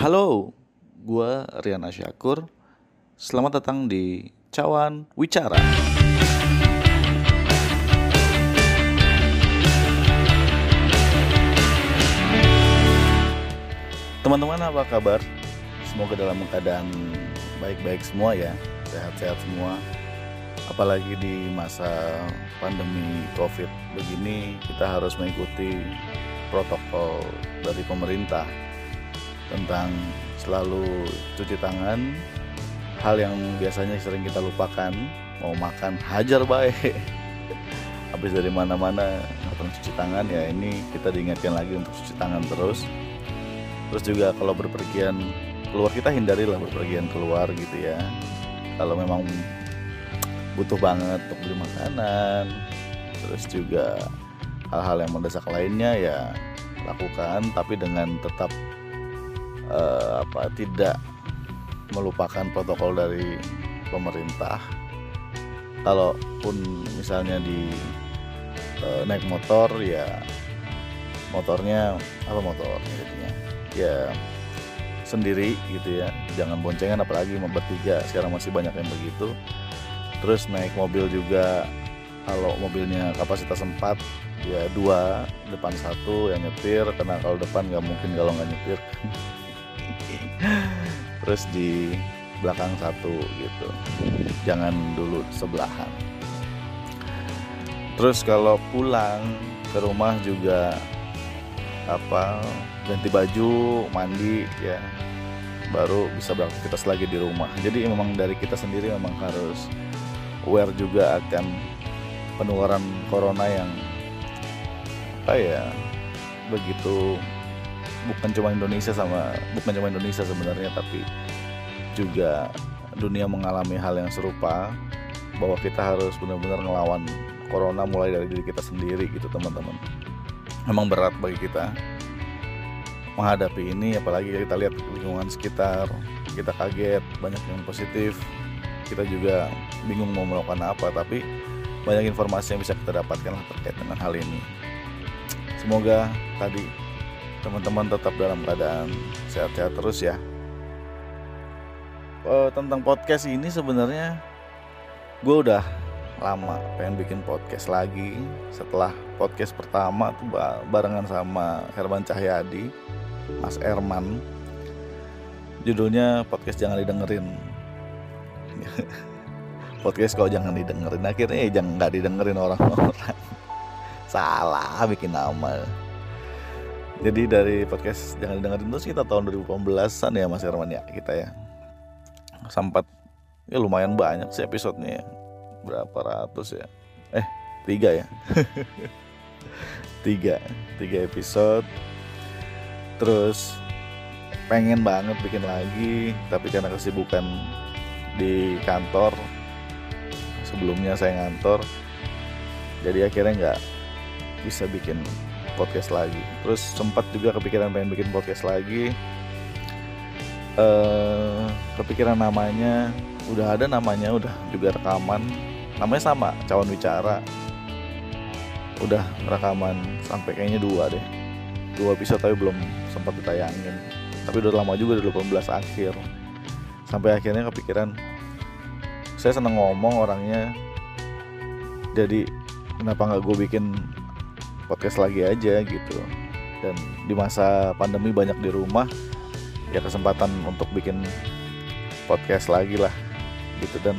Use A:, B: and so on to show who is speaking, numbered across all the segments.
A: Halo, gua Rian Asyakur. Selamat datang di Cawan Wicara. Teman-teman apa kabar? Semoga dalam keadaan baik-baik semua ya, sehat-sehat semua. Apalagi di masa pandemi Covid begini, kita harus mengikuti protokol dari pemerintah tentang selalu cuci tangan, hal yang biasanya sering kita lupakan, mau makan hajar baik. Habis dari mana-mana datang cuci tangan ya ini kita diingatkan lagi untuk cuci tangan terus. Terus juga kalau berpergian keluar kita hindarilah berpergian keluar gitu ya. Kalau memang butuh banget untuk beli makanan, terus juga hal-hal yang mendesak lainnya ya lakukan tapi dengan tetap uh, apa tidak melupakan protokol dari pemerintah. Kalaupun misalnya di uh, naik motor ya motornya apa motor jadinya? Ya sendiri gitu ya jangan boncengan apalagi mau bertiga sekarang masih banyak yang begitu. Terus naik mobil juga kalau mobilnya kapasitas 4 ya dua depan satu yang nyetir karena kalau depan nggak mungkin kalau nggak nyetir terus di belakang satu gitu. Jangan dulu sebelahan. Terus kalau pulang ke rumah juga apa ganti baju mandi ya. Baru bisa beraktivitas lagi di rumah. Jadi memang dari kita sendiri memang harus aware juga akan penularan corona yang apa ya begitu bukan cuma Indonesia sama bukan cuma Indonesia sebenarnya tapi juga dunia mengalami hal yang serupa bahwa kita harus benar-benar ngelawan corona mulai dari diri kita sendiri gitu teman-teman. Memang berat bagi kita menghadapi ini apalagi kita lihat lingkungan sekitar kita kaget banyak yang positif. Kita juga bingung mau melakukan apa tapi banyak informasi yang bisa kita dapatkan terkait dengan hal ini. Semoga tadi teman-teman tetap dalam keadaan sehat-sehat terus ya. Uh, tentang podcast ini sebenarnya gue udah lama pengen bikin podcast lagi. Setelah podcast pertama tuh barengan sama Herman Cahyadi Mas Erman. Judulnya podcast jangan didengerin. Podcast kau jangan didengerin. Akhirnya ya jangan nggak didengerin orang-orang. Salah bikin nama jadi dari podcast jangan didengerin terus kita tahun 2018an ya Mas Herman ya kita ya. Sempat ya lumayan banyak sih episodenya ya. berapa ratus ya? Eh tiga ya? Tiga. Tiga episode. Terus pengen banget bikin lagi tapi karena kesibukan di kantor sebelumnya saya ngantor jadi akhirnya nggak bisa bikin podcast lagi. Terus sempat juga kepikiran pengen bikin podcast lagi. Uh, kepikiran namanya udah ada namanya udah juga rekaman. Namanya sama cawan bicara. Udah rekaman sampai kayaknya dua deh. Dua episode tapi belum sempat ditayangin. Tapi udah lama juga udah 18 akhir. Sampai akhirnya kepikiran saya seneng ngomong orangnya. Jadi kenapa nggak gue bikin podcast lagi aja gitu. Dan di masa pandemi banyak di rumah ya kesempatan untuk bikin podcast lagi lah gitu. Dan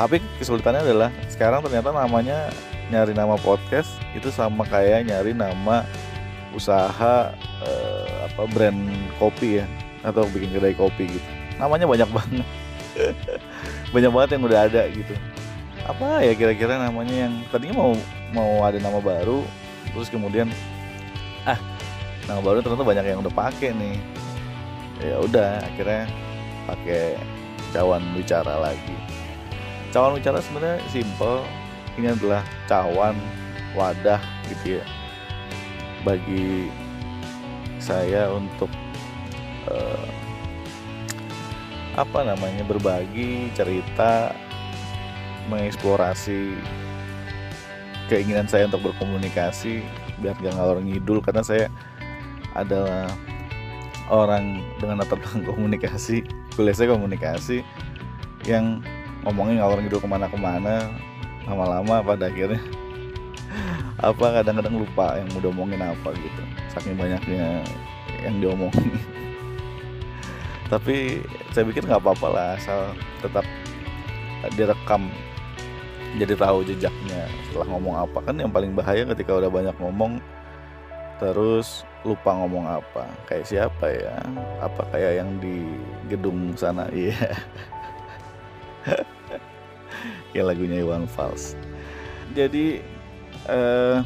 A: tapi kesulitannya adalah sekarang ternyata namanya nyari nama podcast itu sama kayak nyari nama usaha eh, apa brand kopi ya atau bikin kedai kopi gitu. Namanya banyak banget. Banyak banget yang udah ada gitu. Apa ya kira-kira namanya yang tadinya mau mau ada nama baru terus kemudian ah nama baru ternyata banyak yang udah pakai nih. Ya udah akhirnya pakai cawan bicara lagi. Cawan bicara sebenarnya simple. Ini adalah cawan wadah gitu ya. Bagi saya untuk uh, apa namanya berbagi cerita mengeksplorasi keinginan saya untuk berkomunikasi biar gak ngalor ngidul karena saya adalah orang dengan latar belakang komunikasi kuliah saya komunikasi yang ngomongin ngalor ngidul ke mana-kemana lama-lama pada akhirnya apa kadang-kadang lupa yang udah ngomongin apa gitu saking banyaknya yang diomongin. Tapi saya pikir nggak apa-apa lah asal tetap direkam jadi tahu jejaknya setelah ngomong apa. Kan yang paling bahaya ketika udah banyak ngomong terus lupa ngomong apa. Kayak siapa ya? Apa kayak yang di gedung sana? Iya. Yeah. kayak lagunya Iwan Fals. Jadi eh,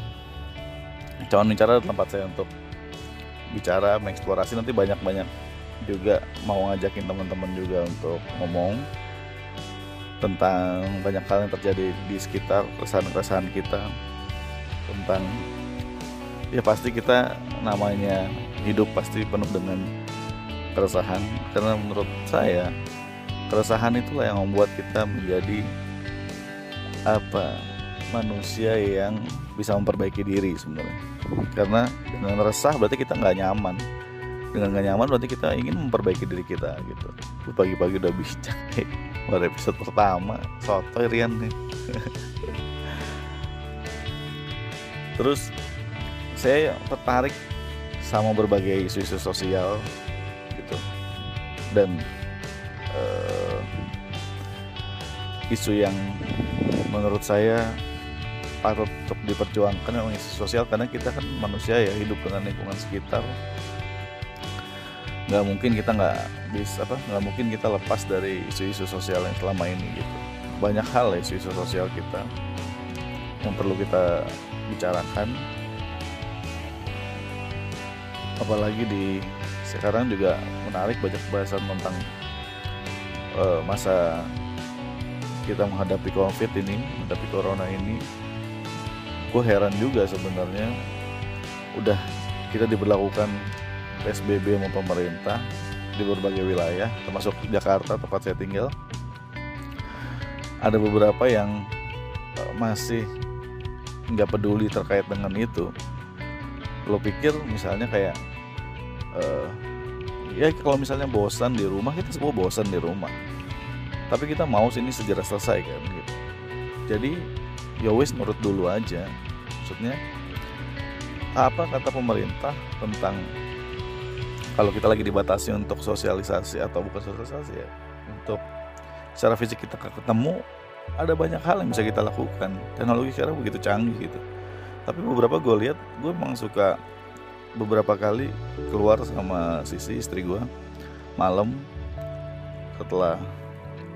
A: calon bicara tempat saya untuk bicara mengeksplorasi. Nanti banyak-banyak juga mau ngajakin teman-teman juga untuk ngomong tentang banyak hal yang terjadi di sekitar keresahan-keresahan kita. Tentang ya pasti kita namanya hidup pasti penuh dengan keresahan. Karena menurut saya keresahan itulah yang membuat kita menjadi apa manusia yang bisa memperbaiki diri sebenarnya. Karena dengan resah berarti kita nggak nyaman. Dengan gak nyaman berarti kita ingin memperbaiki diri kita gitu. Pagi-pagi udah bicara pada episode pertama. Soto Rian. Nih terus saya tertarik sama berbagai isu-isu sosial gitu. Dan uh, isu yang menurut saya patut untuk diperjuangkan memang isu sosial karena kita kan manusia ya hidup dengan lingkungan sekitar nggak mungkin kita nggak bisa apa nggak mungkin kita lepas dari isu-isu sosial yang selama ini gitu. Banyak hal ya isu-isu sosial kita yang perlu kita bicarakan. Apalagi di sekarang juga menarik banyak bahasan tentang uh, masa kita menghadapi covid ini menghadapi corona ini. Gue heran juga sebenarnya udah kita diberlakukan PSBB sama pemerintah di berbagai wilayah termasuk Jakarta tempat saya tinggal. Ada beberapa yang eh, masih nggak peduli terkait dengan itu. Lo pikir misalnya kayak uh, ya kalau misalnya bosan di rumah kita semua bosan di rumah. Tapi kita mau sini segera selesai kan gitu. Jadi ya wis nurut dulu aja. Maksudnya apa kata pemerintah tentang kalau kita lagi dibatasi untuk sosialisasi atau bukan sosialisasi ya untuk secara fisik kita ketemu ada banyak hal yang bisa kita lakukan. Teknologi sekarang begitu canggih gitu. Tapi beberapa gue lihat gue emang suka beberapa kali keluar sama sisi istri gue malam setelah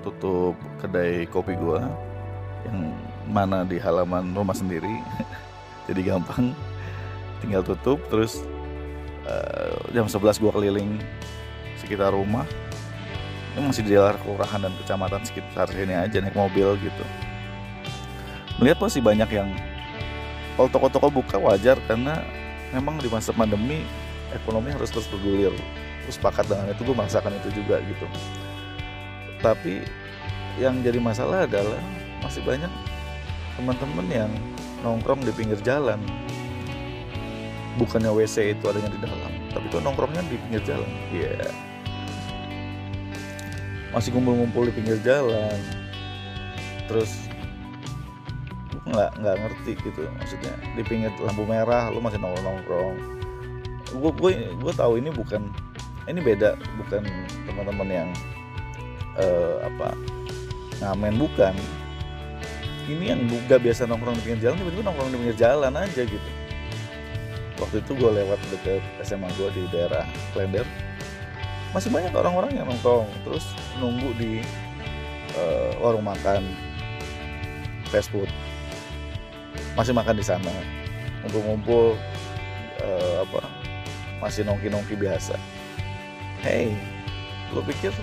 A: tutup kedai kopi gue yang mana di halaman rumah sendiri. Jadi gampang tinggal tutup terus uh, jam 11 gua keliling sekitar rumah. Ini masih di daerah kelurahan dan kecamatan sekitar sini aja naik mobil gitu. Melihat masih banyak yang kalau toko-toko buka wajar karena memang di masa pandemi ekonomi harus terus bergulir. Terus sepakat dengan itu gue merasakan itu juga gitu. Tapi yang jadi masalah adalah masih banyak teman-teman yang nongkrong di pinggir jalan bukannya WC itu adanya di dalam tapi itu nongkrongnya di pinggir jalan. Iya. Yeah. masih ngumpul-ngumpul di pinggir jalan. Terus nggak nggak ngerti gitu maksudnya. Di pinggir lampu merah lu masih nongkrong nongkrong. Gue gue gue tahu ini bukan ini beda bukan teman-teman yang uh, apa ngamen bukan. Ini yang gak biasa nongkrong di pinggir jalan tiba-tiba nongkrong di pinggir jalan aja gitu waktu itu gue lewat deket SMA gue di daerah Klender. Masih banyak orang-orang yang nongkrong terus nunggu di uh, warung makan fast food. Masih makan di sana. Ngumpul-ngumpul uh, apa masih nongki-nongki biasa. Hey lo pikir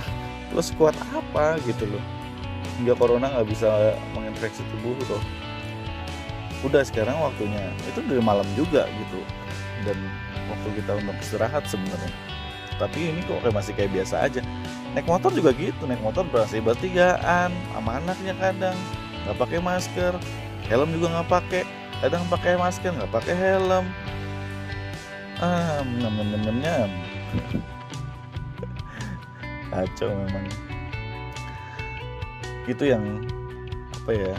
A: lo sekuat apa gitu loh? Hingga corona nggak bisa menginfeksi tubuh lo udah sekarang waktunya itu dari malam juga gitu. Dan waktu kita untuk istirahat sebenarnya. Tapi ini kok kayak masih kayak biasa aja. Naik motor juga gitu naik motor berasa bertigaan sama anaknya kadang. Nggak pakai masker helm juga nggak pakai kadang pakai masker nggak pakai helm. Ah nyam nyam nyam nyam. Kacau memang. Itu yang apa ya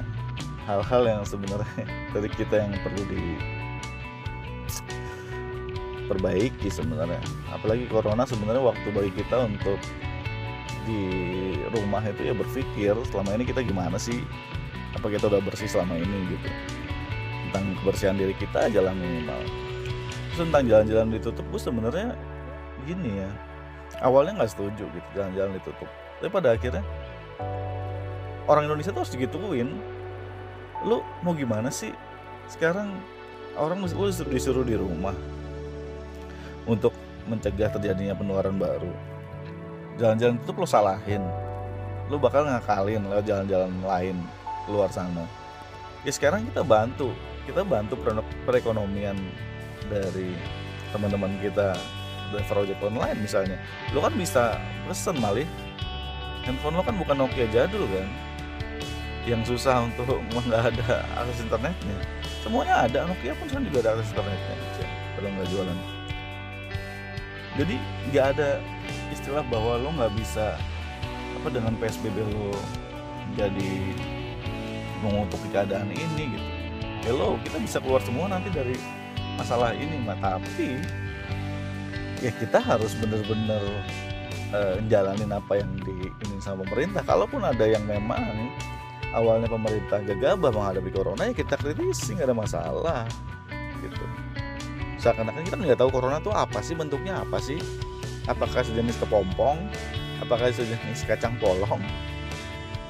A: hal-hal yang sebenarnya dari kita yang perlu di perbaiki sebenarnya. Apalagi corona sebenarnya waktu bagi kita untuk di rumah itu ya berpikir selama ini kita gimana sih? Apa kita udah bersih selama ini gitu? Tentang kebersihan diri kita jalan minimal. Terus tentang jalan-jalan ditutup gue sebenarnya gini ya. Awalnya nggak setuju gitu jalan-jalan ditutup. Tapi pada akhirnya orang Indonesia tuh harus digituin lu mau gimana sih? Sekarang orang lu disuruh di rumah untuk mencegah terjadinya penularan baru. Jalan-jalan itu lo salahin. Lu bakal ngakalin lewat jalan-jalan lain luar sana. Ya sekarang kita bantu kita bantu perekonomian dari teman-teman kita dari project online misalnya. Lo kan bisa pesen malih. Handphone lo kan bukan Nokia jadul kan yang susah untuk nggak ada akses internetnya. Semuanya ada Nokia pun sekarang juga ada akses internetnya kalau nggak jualan. Jadi nggak ada istilah bahwa lo nggak bisa apa dengan PSBB lo jadi mengutupi keadaan ini gitu. Hello kita bisa keluar semua nanti dari masalah ini mah tapi ya kita harus bener-bener uh, jalanin apa yang diingin sama pemerintah. Kalaupun ada yang memang awalnya pemerintah gegabah menghadapi corona ya kita kritisi nggak ada masalah gitu. Seakan-akan kita nggak tahu corona itu apa sih bentuknya apa sih? Apakah sejenis kepompong? Apakah sejenis kacang polong?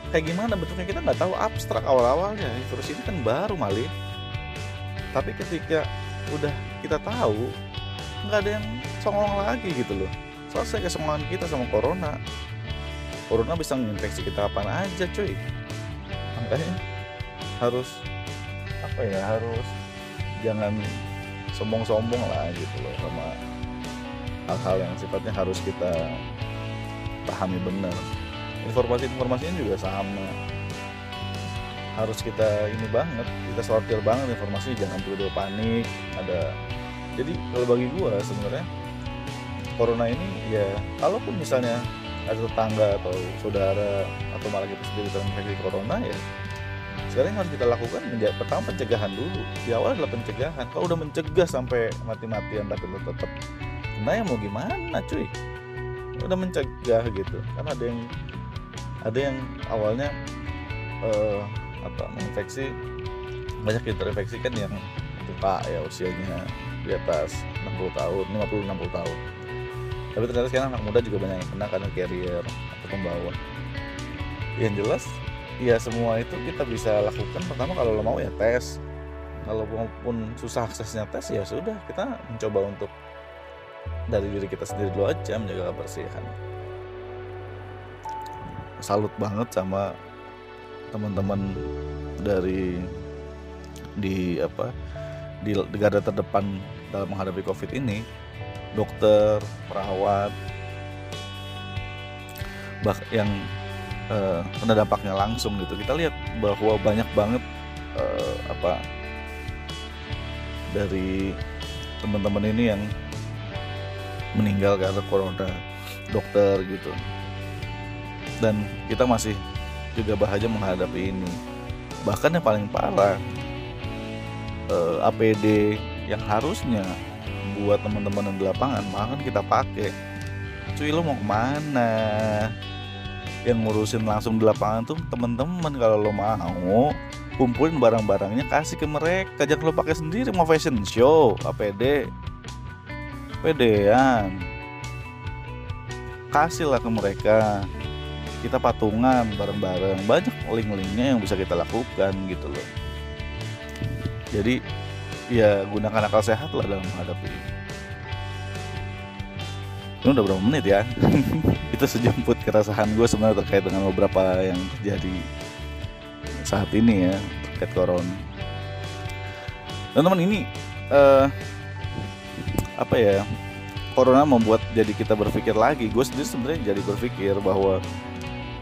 A: Kayak gimana bentuknya? Kita nggak tahu abstrak awal-awalnya. Virus ini kan baru mali. Tapi ketika udah kita tahu nggak ada yang songong lagi gitu loh. Selesai kesongongan kita sama corona. Corona bisa menginfeksi kita kapan aja cuy makanya harus apa ya harus jangan sombong-sombong lah gitu loh sama hal-hal yang sifatnya harus kita pahami benar. Informasi-informasinya juga sama. Harus kita ini banget kita sortir banget informasi jangan perlu panik ada. Jadi kalau bagi gue sebenarnya corona ini ya kalaupun misalnya ada tetangga atau saudara atau malah kita sendiri terinfeksi corona ya sekarang yang harus kita lakukan pertama pencegahan dulu. Di awal adalah pencegahan. Kalau udah mencegah sampai mati-matian tapi lo tetap kena ya mau gimana cuy? Udah mencegah gitu. Karena ada yang ada yang awalnya uh, apa menginfeksi. Banyak yang terinfeksi kan yang tua ya usianya di atas 60 tahun 50 60 tahun tapi ternyata sekarang anak muda juga banyak yang kena karena carrier atau pembawa. Yang jelas ya semua itu kita bisa lakukan. Pertama kalau lo mau ya tes. Kalau maupun susah aksesnya tes ya sudah. Kita mencoba untuk dari diri kita sendiri dulu aja menjaga kebersihan. Salut banget sama teman-teman dari di apa di negara terdepan dalam menghadapi covid ini dokter perawat bah yang uh, kena dampaknya langsung gitu. Kita lihat bahwa banyak banget uh, apa dari teman-teman ini yang meninggal karena corona dokter gitu. Dan kita masih juga bahagia menghadapi ini. Bahkan yang paling parah eh, APD yang harusnya buat teman-teman di lapangan malah kan kita pakai cuy lo mau ke mana? Yang ngurusin langsung di lapangan tuh teman-teman kalau lo mau kumpulin barang-barangnya kasih ke mereka. Jangan lo pakai sendiri mau fashion show APD pedean. Kasihlah ke mereka. Kita patungan bareng-bareng. Banyak link-linknya yang bisa kita lakukan gitu loh. Jadi ya gunakan akal sehat lah dalam menghadapi ini. Udah berapa menit ya? Itu sejemput keresahan gue sebenarnya terkait dengan beberapa yang terjadi saat ini ya terkait corona. Teman-teman ini uh, apa ya corona membuat jadi kita berpikir lagi. Gue sendiri sebenarnya jadi berpikir bahwa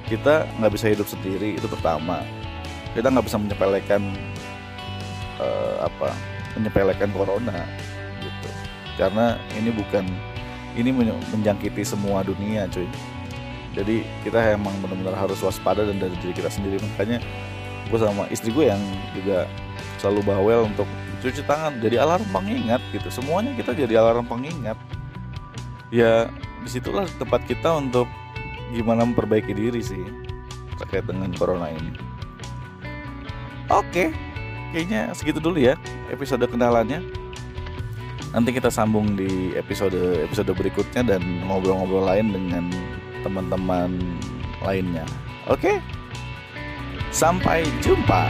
A: kita nggak bisa hidup sendiri itu pertama. Kita nggak bisa menyepelekan uh, apa menyepelekan corona gitu. Karena ini bukan ini menjangkiti semua dunia cuy. Jadi kita emang benar-benar harus waspada dan dari diri kita sendiri. Makanya gue sama istri gue yang juga selalu bawel untuk cuci tangan jadi alarm pengingat gitu. Semuanya kita jadi alarm pengingat. Ya di situlah tempat kita untuk gimana memperbaiki diri sih terkait dengan corona ini. Oke kayaknya segitu dulu ya episode kenalannya. Nanti kita sambung di episode episode berikutnya dan ngobrol-ngobrol lain dengan teman-teman lainnya. Oke? Sampai jumpa